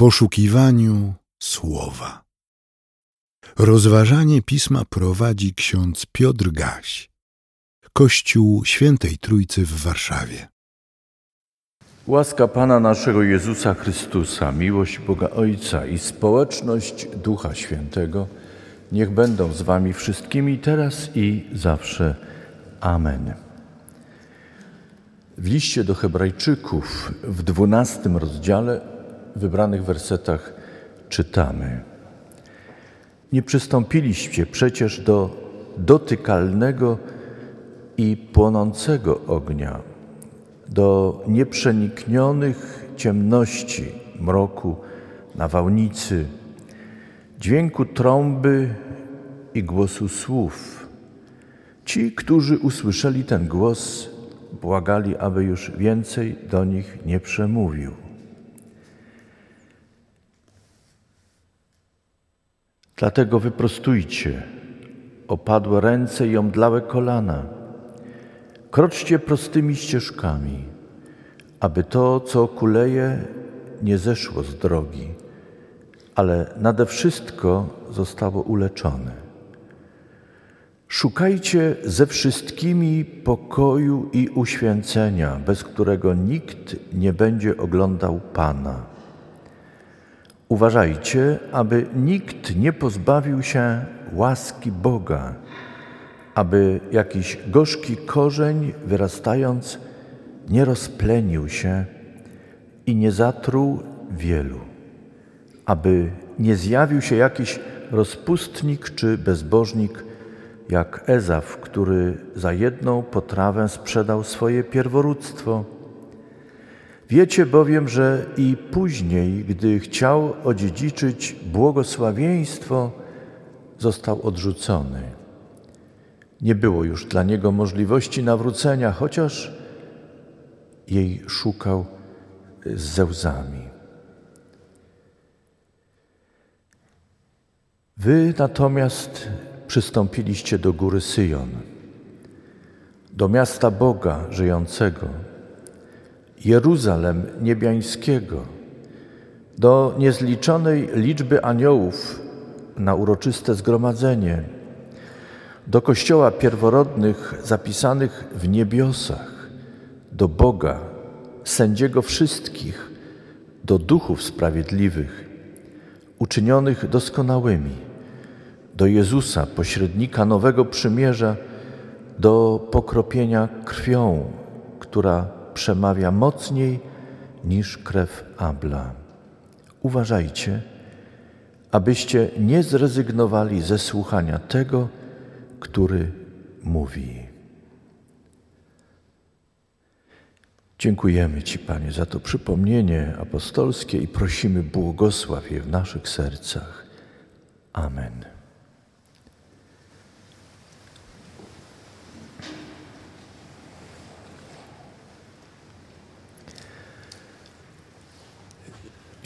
poszukiwaniu słowa. Rozważanie pisma prowadzi ksiądz Piotr Gaś, Kościół Świętej Trójcy w Warszawie. Łaska Pana naszego Jezusa Chrystusa, miłość Boga Ojca i społeczność Ducha Świętego niech będą z Wami wszystkimi teraz i zawsze. Amen. W liście do Hebrajczyków w dwunastym rozdziale, wybranych wersetach czytamy: Nie przystąpiliście przecież do dotykalnego i płonącego ognia do nieprzeniknionych ciemności, mroku, nawałnicy, dźwięku trąby i głosu słów. Ci, którzy usłyszeli ten głos, błagali, aby już więcej do nich nie przemówił. Dlatego wyprostujcie opadłe ręce i omdlałe kolana Kroczcie prostymi ścieżkami, aby to, co kuleje, nie zeszło z drogi, ale nade wszystko zostało uleczone. Szukajcie ze wszystkimi pokoju i uświęcenia, bez którego nikt nie będzie oglądał Pana. Uważajcie, aby nikt nie pozbawił się łaski Boga aby jakiś gorzki korzeń wyrastając nie rozplenił się i nie zatruł wielu, aby nie zjawił się jakiś rozpustnik czy bezbożnik, jak Ezaf, który za jedną potrawę sprzedał swoje pierworództwo. Wiecie bowiem, że i później, gdy chciał odziedziczyć błogosławieństwo, został odrzucony. Nie było już dla niego możliwości nawrócenia, chociaż jej szukał ze łzami. Wy natomiast przystąpiliście do góry Syjon, do miasta Boga żyjącego, Jeruzalem niebiańskiego, do niezliczonej liczby aniołów na uroczyste zgromadzenie do kościoła pierworodnych zapisanych w niebiosach, do Boga, sędziego wszystkich, do duchów sprawiedliwych, uczynionych doskonałymi, do Jezusa, pośrednika nowego przymierza, do pokropienia krwią, która przemawia mocniej niż krew Abla. Uważajcie, abyście nie zrezygnowali ze słuchania tego, który mówi. Dziękujemy Ci, Panie, za to przypomnienie apostolskie i prosimy, błogosław je w naszych sercach. Amen.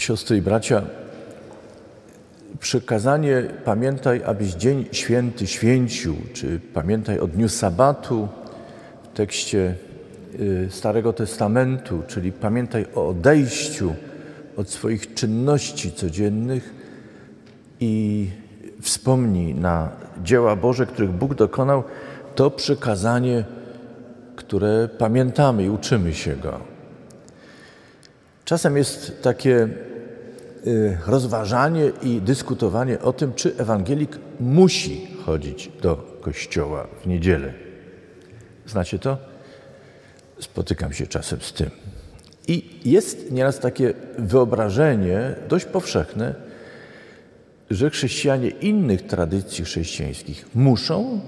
Siostry i bracia, przykazanie pamiętaj, abyś dzień święty święcił, czy pamiętaj o dniu sabatu w tekście y, Starego Testamentu, czyli pamiętaj o odejściu od swoich czynności codziennych i wspomnij na dzieła Boże, których Bóg dokonał, to przykazanie, które pamiętamy i uczymy się go. Czasem jest takie rozważanie i dyskutowanie o tym, czy ewangelik musi chodzić do kościoła w niedzielę. Znacie to? Spotykam się czasem z tym. I jest nieraz takie wyobrażenie dość powszechne, że chrześcijanie innych tradycji chrześcijańskich muszą,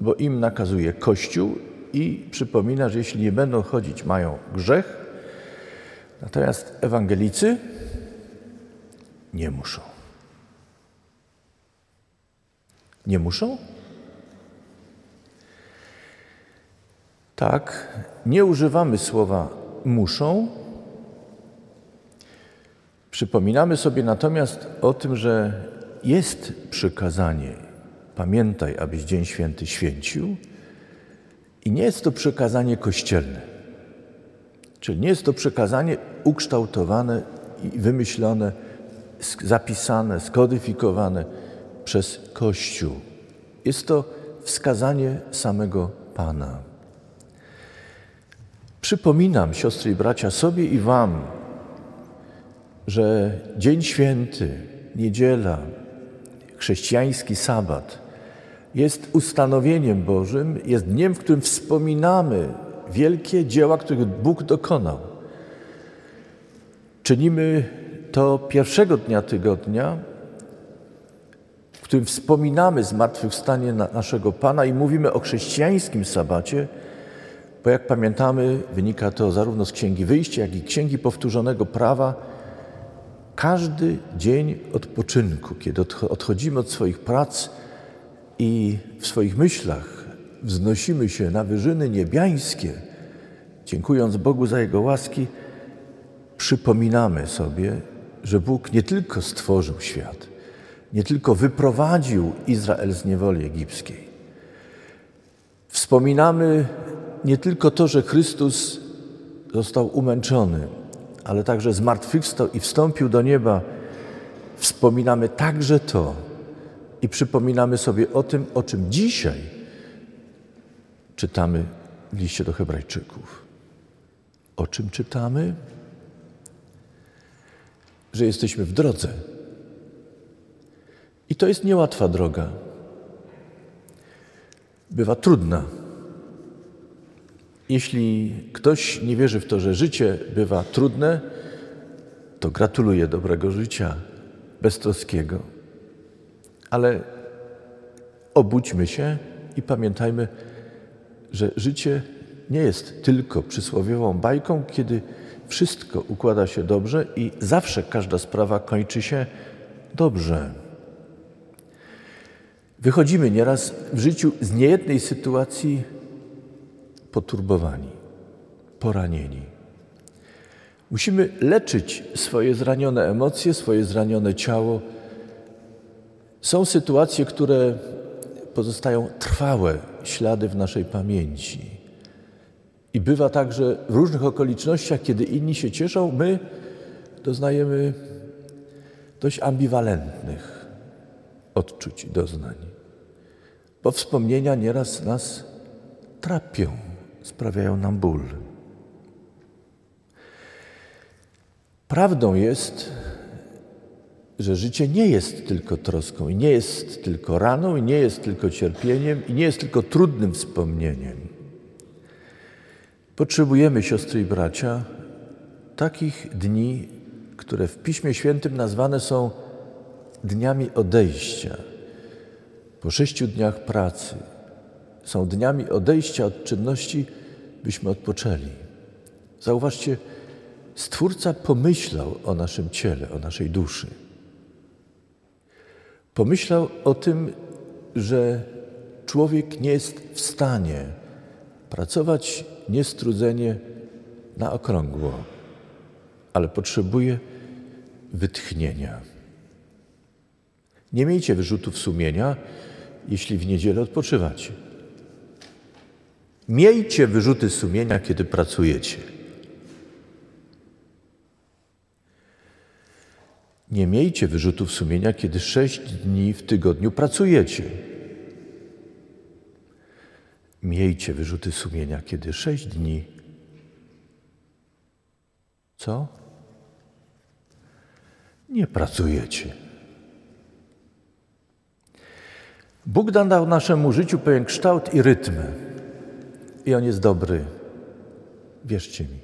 bo im nakazuje Kościół i przypomina, że jeśli nie będą chodzić, mają grzech. Natomiast ewangelicy nie muszą. Nie muszą? Tak, nie używamy słowa muszą. Przypominamy sobie natomiast o tym, że jest przykazanie pamiętaj, abyś Dzień Święty święcił i nie jest to przykazanie kościelne. Czyli nie jest to przykazanie ukształtowane i wymyślone, zapisane, skodyfikowane przez Kościół. Jest to wskazanie samego Pana. Przypominam, siostry i bracia, sobie i Wam, że Dzień Święty, niedziela, chrześcijański sabat jest ustanowieniem Bożym, jest dniem, w którym wspominamy wielkie dzieła, których Bóg dokonał. Czynimy to pierwszego dnia tygodnia, w którym wspominamy zmartwychwstanie naszego Pana i mówimy o chrześcijańskim sabacie, bo jak pamiętamy, wynika to zarówno z Księgi Wyjścia, jak i Księgi Powtórzonego Prawa, każdy dzień odpoczynku, kiedy odchodzimy od swoich prac i w swoich myślach wznosimy się na wyżyny niebiańskie, dziękując Bogu za Jego łaski, przypominamy sobie, że Bóg nie tylko stworzył świat, nie tylko wyprowadził Izrael z niewoli egipskiej. Wspominamy nie tylko to, że Chrystus został umęczony, ale także zmartwychwstał i wstąpił do nieba. Wspominamy także to i przypominamy sobie o tym, o czym dzisiaj czytamy w liście do Hebrajczyków. O czym czytamy? Że jesteśmy w drodze. I to jest niełatwa droga. Bywa trudna. Jeśli ktoś nie wierzy w to, że życie bywa trudne, to gratuluję dobrego życia, beztroskiego. Ale obudźmy się i pamiętajmy, że życie nie jest tylko przysłowiową bajką, kiedy wszystko układa się dobrze i zawsze każda sprawa kończy się dobrze. Wychodzimy nieraz w życiu z niejednej sytuacji poturbowani, poranieni. Musimy leczyć swoje zranione emocje, swoje zranione ciało. Są sytuacje, które pozostają trwałe ślady w naszej pamięci. I bywa tak, że w różnych okolicznościach, kiedy inni się cieszą, my doznajemy dość ambiwalentnych odczuć i doznań. Bo wspomnienia nieraz nas trapią sprawiają nam ból. Prawdą jest, że życie nie jest tylko troską i nie jest tylko raną, i nie jest tylko cierpieniem, i nie jest tylko trudnym wspomnieniem. Potrzebujemy, siostry i bracia, takich dni, które w Piśmie Świętym nazwane są dniami odejścia. Po sześciu dniach pracy, są dniami odejścia od czynności, byśmy odpoczęli. Zauważcie, Stwórca pomyślał o naszym ciele, o naszej duszy. Pomyślał o tym, że człowiek nie jest w stanie pracować niestrudzenie na okrągło, ale potrzebuje wytchnienia. Nie miejcie wyrzutów sumienia, jeśli w niedzielę odpoczywacie. Miejcie wyrzuty sumienia, kiedy pracujecie. Nie miejcie wyrzutów sumienia, kiedy sześć dni w tygodniu pracujecie. Miejcie wyrzuty sumienia, kiedy sześć dni. Co? Nie pracujecie. Bóg dał naszemu życiu pewien kształt i rytm i on jest dobry. Wierzcie mi.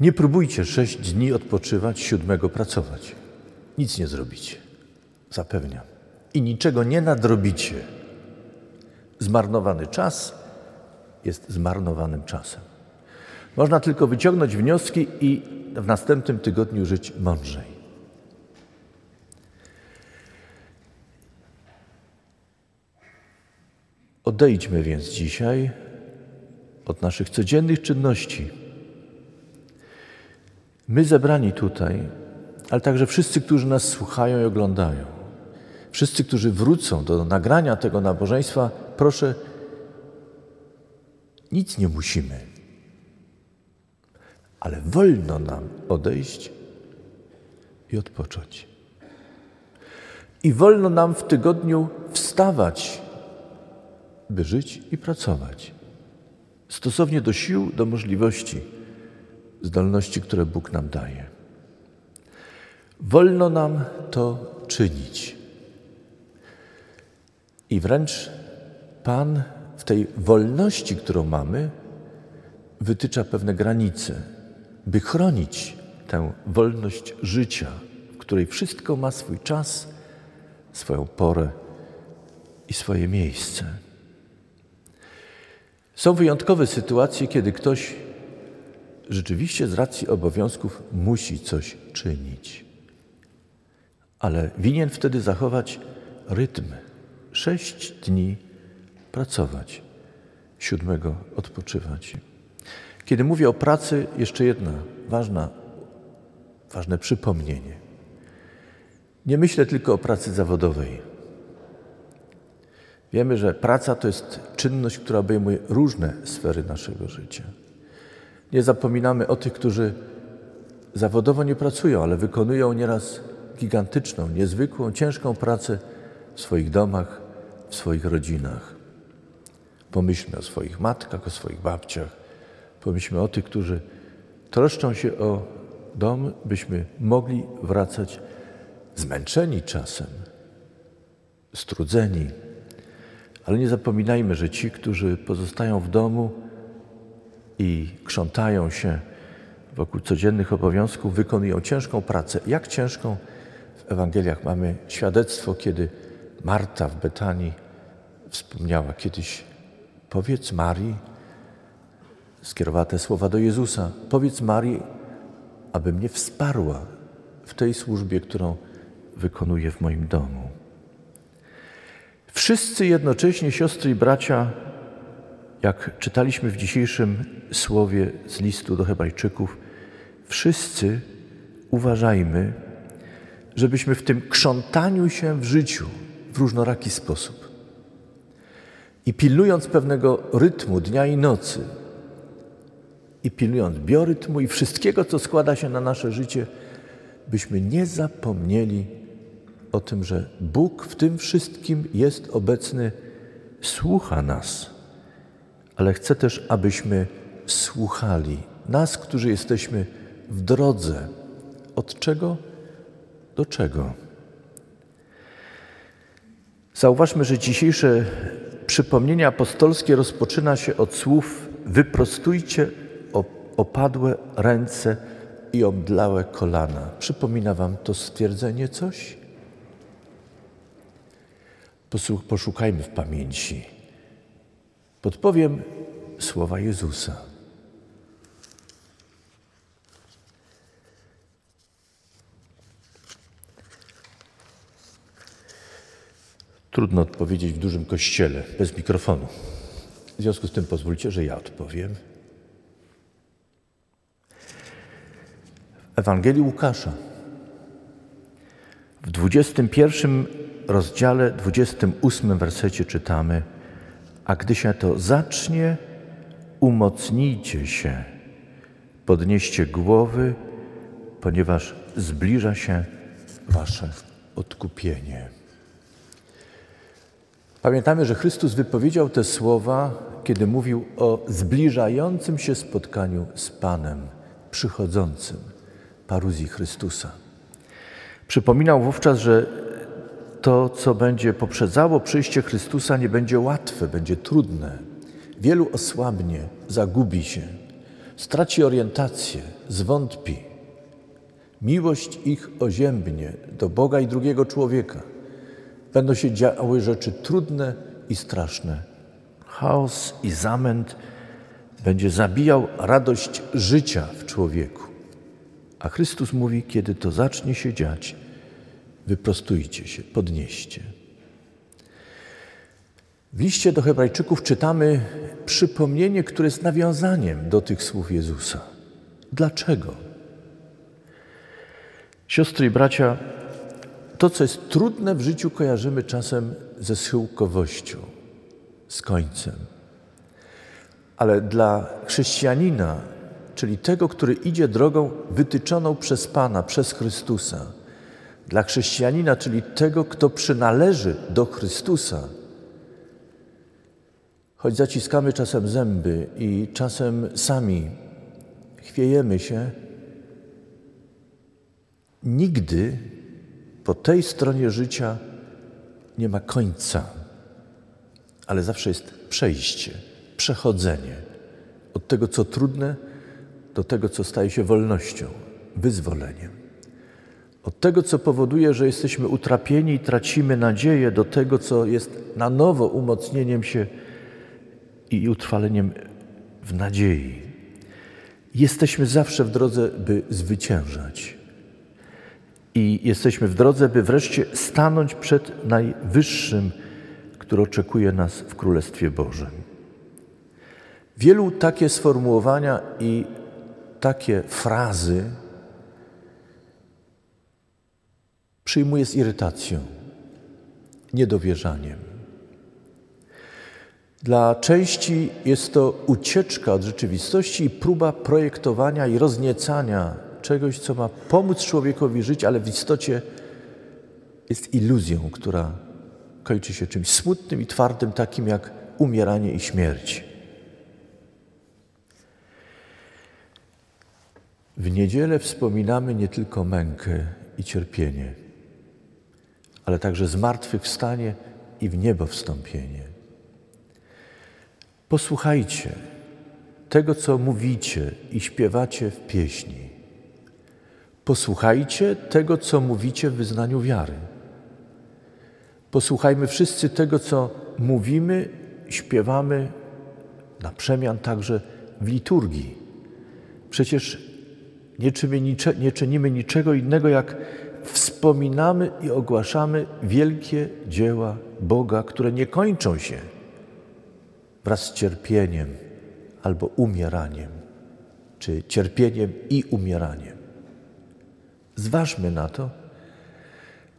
Nie próbujcie sześć dni odpoczywać, siódmego pracować. Nic nie zrobicie. Zapewniam. I niczego nie nadrobicie. Zmarnowany czas jest zmarnowanym czasem. Można tylko wyciągnąć wnioski i w następnym tygodniu żyć mądrzej. Odejdźmy więc dzisiaj od naszych codziennych czynności. My zebrani tutaj, ale także wszyscy, którzy nas słuchają i oglądają, wszyscy, którzy wrócą do nagrania tego nabożeństwa, proszę, nic nie musimy, ale wolno nam odejść i odpocząć. I wolno nam w tygodniu wstawać, by żyć i pracować. Stosownie do sił, do możliwości, zdolności, które Bóg nam daje. Wolno nam to czynić. I wręcz Pan w tej wolności, którą mamy, wytycza pewne granice, by chronić tę wolność życia, w której wszystko ma swój czas, swoją porę i swoje miejsce. Są wyjątkowe sytuacje, kiedy ktoś rzeczywiście z racji obowiązków musi coś czynić, ale winien wtedy zachować rytm. Sześć dni pracować, siódmego odpoczywać. Kiedy mówię o pracy, jeszcze jedna ważna, ważne przypomnienie. Nie myślę tylko o pracy zawodowej. Wiemy, że praca to jest czynność, która obejmuje różne sfery naszego życia. Nie zapominamy o tych, którzy zawodowo nie pracują, ale wykonują nieraz gigantyczną, niezwykłą, ciężką pracę w swoich domach, w swoich rodzinach. Pomyślmy o swoich matkach, o swoich babciach. Pomyślmy o tych, którzy troszczą się o dom, byśmy mogli wracać zmęczeni czasem, strudzeni. Ale nie zapominajmy, że ci, którzy pozostają w domu i krzątają się wokół codziennych obowiązków, wykonują ciężką pracę. Jak ciężką? W Ewangeliach mamy świadectwo, kiedy Marta w Betanii wspomniała kiedyś: Powiedz Marii, skierowała te słowa do Jezusa: Powiedz Marii, aby mnie wsparła w tej służbie, którą wykonuję w moim domu. Wszyscy jednocześnie, siostry i bracia, jak czytaliśmy w dzisiejszym słowie z listu do Hebrajczyków, wszyscy uważajmy, żebyśmy w tym krzątaniu się w życiu w różnoraki sposób i pilnując pewnego rytmu dnia i nocy, i pilnując biorytmu i wszystkiego, co składa się na nasze życie, byśmy nie zapomnieli o tym, że Bóg w tym wszystkim jest obecny, słucha nas, ale chce też, abyśmy słuchali nas, którzy jesteśmy w drodze. Od czego do czego? Zauważmy, że dzisiejsze przypomnienie apostolskie rozpoczyna się od słów: Wyprostujcie opadłe ręce i omdlałe kolana. Przypomina Wam to stwierdzenie coś? Poszukajmy w pamięci. Podpowiem słowa Jezusa. Trudno odpowiedzieć w dużym kościele bez mikrofonu. W związku z tym pozwólcie, że ja odpowiem. Ewangelii Łukasza. W 21 rozdziale, 28 wersecie czytamy: A gdy się to zacznie, umocnijcie się, podnieście głowy, ponieważ zbliża się Wasze odkupienie. Pamiętamy, że Chrystus wypowiedział te słowa, kiedy mówił o zbliżającym się spotkaniu z Panem, przychodzącym paruzji Chrystusa. Przypominał wówczas, że to, co będzie poprzedzało przyjście Chrystusa, nie będzie łatwe, będzie trudne. Wielu osłabnie, zagubi się, straci orientację, zwątpi. Miłość ich oziębnie do Boga i drugiego człowieka. Będą się działy rzeczy trudne i straszne. Chaos i zamęt będzie zabijał radość życia w człowieku. A Chrystus mówi, kiedy to zacznie się dziać, wyprostujcie się, podnieście. W liście do Hebrajczyków czytamy przypomnienie, które jest nawiązaniem do tych słów Jezusa. Dlaczego? Siostry i bracia, to, co jest trudne w życiu, kojarzymy czasem ze schyłkowością, z końcem. Ale dla chrześcijanina czyli tego, który idzie drogą wytyczoną przez Pana, przez Chrystusa. Dla chrześcijanina, czyli tego, kto przynależy do Chrystusa. Choć zaciskamy czasem zęby i czasem sami chwiejemy się, nigdy po tej stronie życia nie ma końca, ale zawsze jest przejście, przechodzenie od tego, co trudne, do tego, co staje się wolnością, wyzwoleniem. Od tego, co powoduje, że jesteśmy utrapieni i tracimy nadzieję, do tego, co jest na nowo umocnieniem się i utrwaleniem w nadziei. Jesteśmy zawsze w drodze, by zwyciężać. I jesteśmy w drodze, by wreszcie stanąć przed Najwyższym, który oczekuje nas w Królestwie Bożym. Wielu takie sformułowania i takie frazy przyjmuje z irytacją, niedowierzaniem. Dla części jest to ucieczka od rzeczywistości i próba projektowania i rozniecania czegoś, co ma pomóc człowiekowi żyć, ale w istocie jest iluzją, która kończy się czymś smutnym i twardym, takim jak umieranie i śmierć. W niedzielę wspominamy nie tylko mękę i cierpienie, ale także zmartwychwstanie i w niebo wstąpienie. Posłuchajcie tego, co mówicie i śpiewacie w pieśni. Posłuchajcie tego, co mówicie w wyznaniu wiary. Posłuchajmy wszyscy tego, co mówimy, śpiewamy, na przemian także w liturgii. Przecież nie, nicze, nie czynimy niczego innego, jak wspominamy i ogłaszamy wielkie dzieła Boga, które nie kończą się wraz z cierpieniem albo umieraniem, czy cierpieniem i umieraniem. Zważmy na to,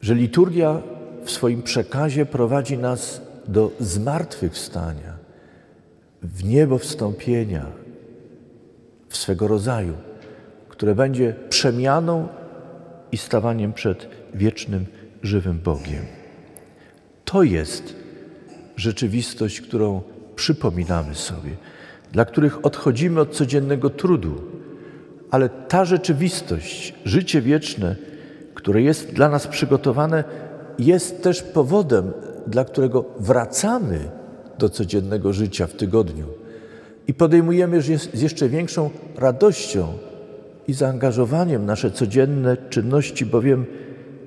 że liturgia w swoim przekazie prowadzi nas do zmartwychwstania, w niebo wstąpienia, w swego rodzaju, które będzie przemianą i stawaniem przed wiecznym, żywym Bogiem. To jest rzeczywistość, którą przypominamy sobie, dla których odchodzimy od codziennego trudu, ale ta rzeczywistość, życie wieczne, które jest dla nas przygotowane, jest też powodem, dla którego wracamy do codziennego życia w tygodniu. I podejmujemy z jeszcze większą radością i zaangażowaniem nasze codzienne czynności, bowiem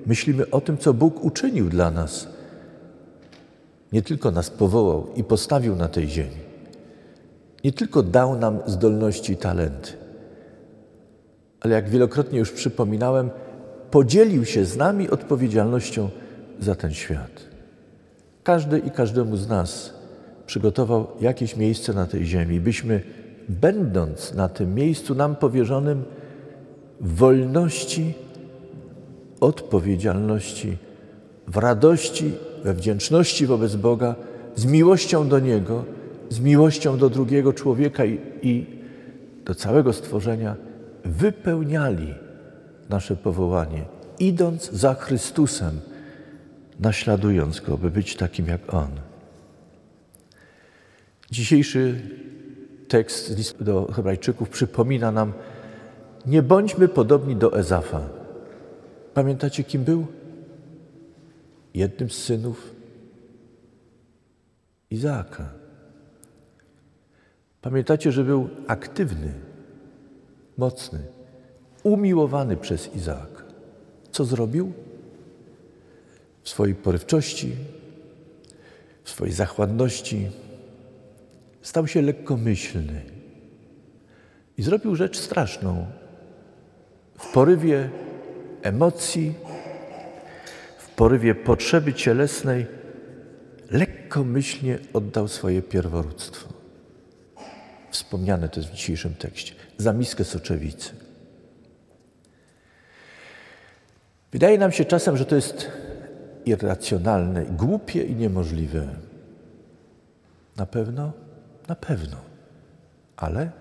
myślimy o tym, co Bóg uczynił dla nas. Nie tylko nas powołał i postawił na tej ziemi, nie tylko dał nam zdolności i talenty, ale jak wielokrotnie już przypominałem, podzielił się z nami odpowiedzialnością za ten świat. Każdy i każdemu z nas przygotował jakieś miejsce na tej ziemi, byśmy, będąc na tym miejscu nam powierzonym, wolności, odpowiedzialności, w radości, we wdzięczności wobec Boga, z miłością do Niego, z miłością do drugiego człowieka i, i do całego stworzenia, wypełniali nasze powołanie, idąc za Chrystusem, naśladując Go, by być takim jak On. Dzisiejszy tekst do Hebrajczyków przypomina nam, nie bądźmy podobni do Ezafa. Pamiętacie, kim był? Jednym z synów Izaaka. Pamiętacie, że był aktywny, mocny, umiłowany przez Izaaka. Co zrobił? W swojej porywczości, w swojej zachładności stał się lekkomyślny i zrobił rzecz straszną w porywie emocji, w porywie potrzeby cielesnej, lekkomyślnie oddał swoje pierworództwo. Wspomniane to jest w dzisiejszym tekście. Za miskę soczewicy. Wydaje nam się czasem, że to jest irracjonalne, głupie i niemożliwe. Na pewno? Na pewno. Ale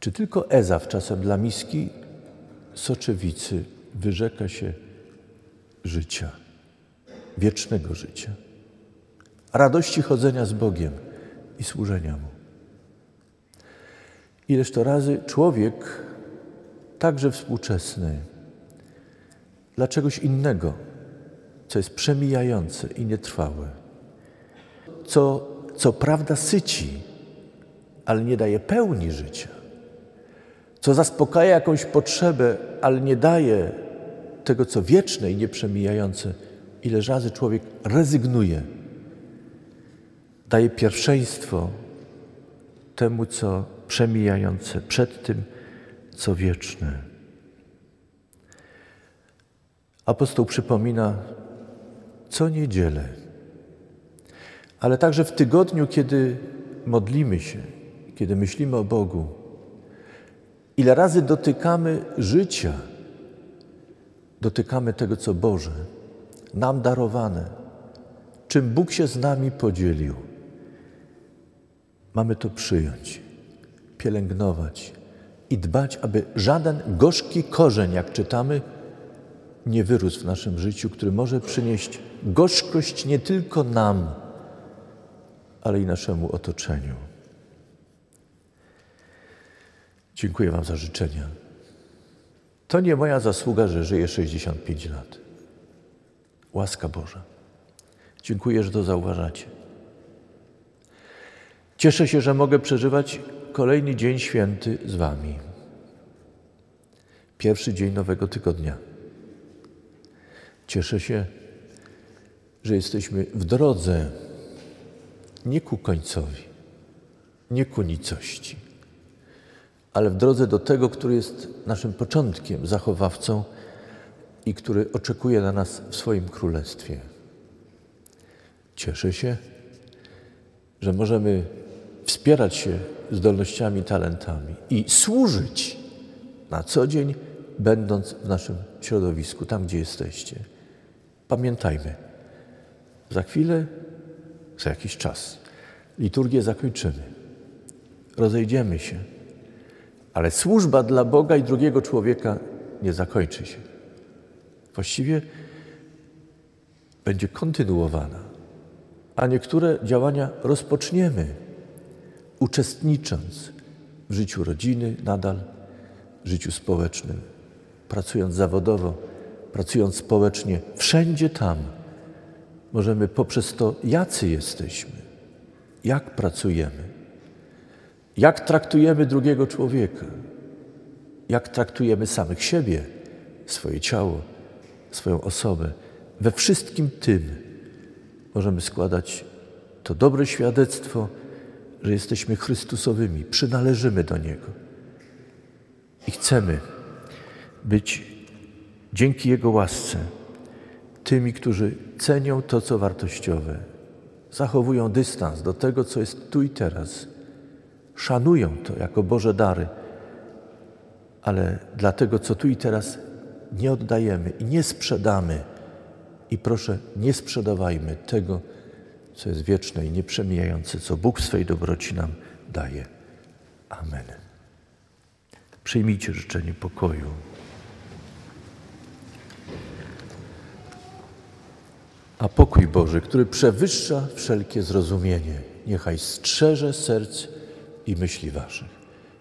Czy tylko Ezaw czasem dla miski soczewicy wyrzeka się życia, wiecznego życia, radości chodzenia z Bogiem i służenia Mu? Ileż to razy człowiek, także współczesny, dla czegoś innego, co jest przemijające i nietrwałe, co, co prawda syci, ale nie daje pełni życia, co zaspokaja jakąś potrzebę, ale nie daje tego, co wieczne i nieprzemijające, ile razy człowiek rezygnuje, daje pierwszeństwo temu, co przemijające, przed tym, co wieczne. Apostoł przypomina co niedzielę, ale także w tygodniu, kiedy modlimy się, kiedy myślimy o Bogu, ile razy dotykamy życia, dotykamy tego, co Boże, nam darowane, czym Bóg się z nami podzielił. Mamy to przyjąć, pielęgnować i dbać, aby żaden gorzki korzeń, jak czytamy, nie wyrósł w naszym życiu, który może przynieść gorzkość nie tylko nam, ale i naszemu otoczeniu. Dziękuję Wam za życzenia. To nie moja zasługa, że żyję 65 lat. Łaska Boża. Dziękuję, że to zauważacie. Cieszę się, że mogę przeżywać kolejny dzień święty z Wami. Pierwszy dzień nowego tygodnia. Cieszę się, że jesteśmy w drodze nie ku końcowi, nie ku nicości, ale w drodze do tego, który jest naszym początkiem, zachowawcą i który oczekuje na nas w swoim królestwie. Cieszę się, że możemy wspierać się zdolnościami, talentami i służyć na co dzień, będąc w naszym środowisku, tam gdzie jesteście. Pamiętajmy, za chwilę, za jakiś czas liturgię zakończymy. Rozejdziemy się, ale służba dla Boga i drugiego człowieka nie zakończy się. Właściwie będzie kontynuowana, a niektóre działania rozpoczniemy, uczestnicząc w życiu rodziny nadal, w życiu społecznym, pracując zawodowo pracując społecznie, wszędzie tam możemy poprzez to, jacy jesteśmy, jak pracujemy, jak traktujemy drugiego człowieka, jak traktujemy samych siebie, swoje ciało, swoją osobę. We wszystkim tym możemy składać to dobre świadectwo, że jesteśmy Chrystusowymi, przynależymy do Niego i chcemy być dzięki Jego łasce, tymi, którzy cenią to, co wartościowe, zachowują dystans do tego, co jest tu i teraz, szanują to jako Boże dary, ale dla tego, co tu i teraz nie oddajemy i nie sprzedamy. I proszę, nie sprzedawajmy tego, co jest wieczne i nieprzemijające, co Bóg w swej dobroci nam daje. Amen. Przyjmijcie życzenie pokoju. A pokój Boży, który przewyższa wszelkie zrozumienie, niechaj strzeże serc i myśli Waszych.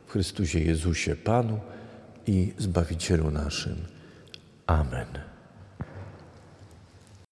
W Chrystusie Jezusie Panu i Zbawicielu naszym. Amen.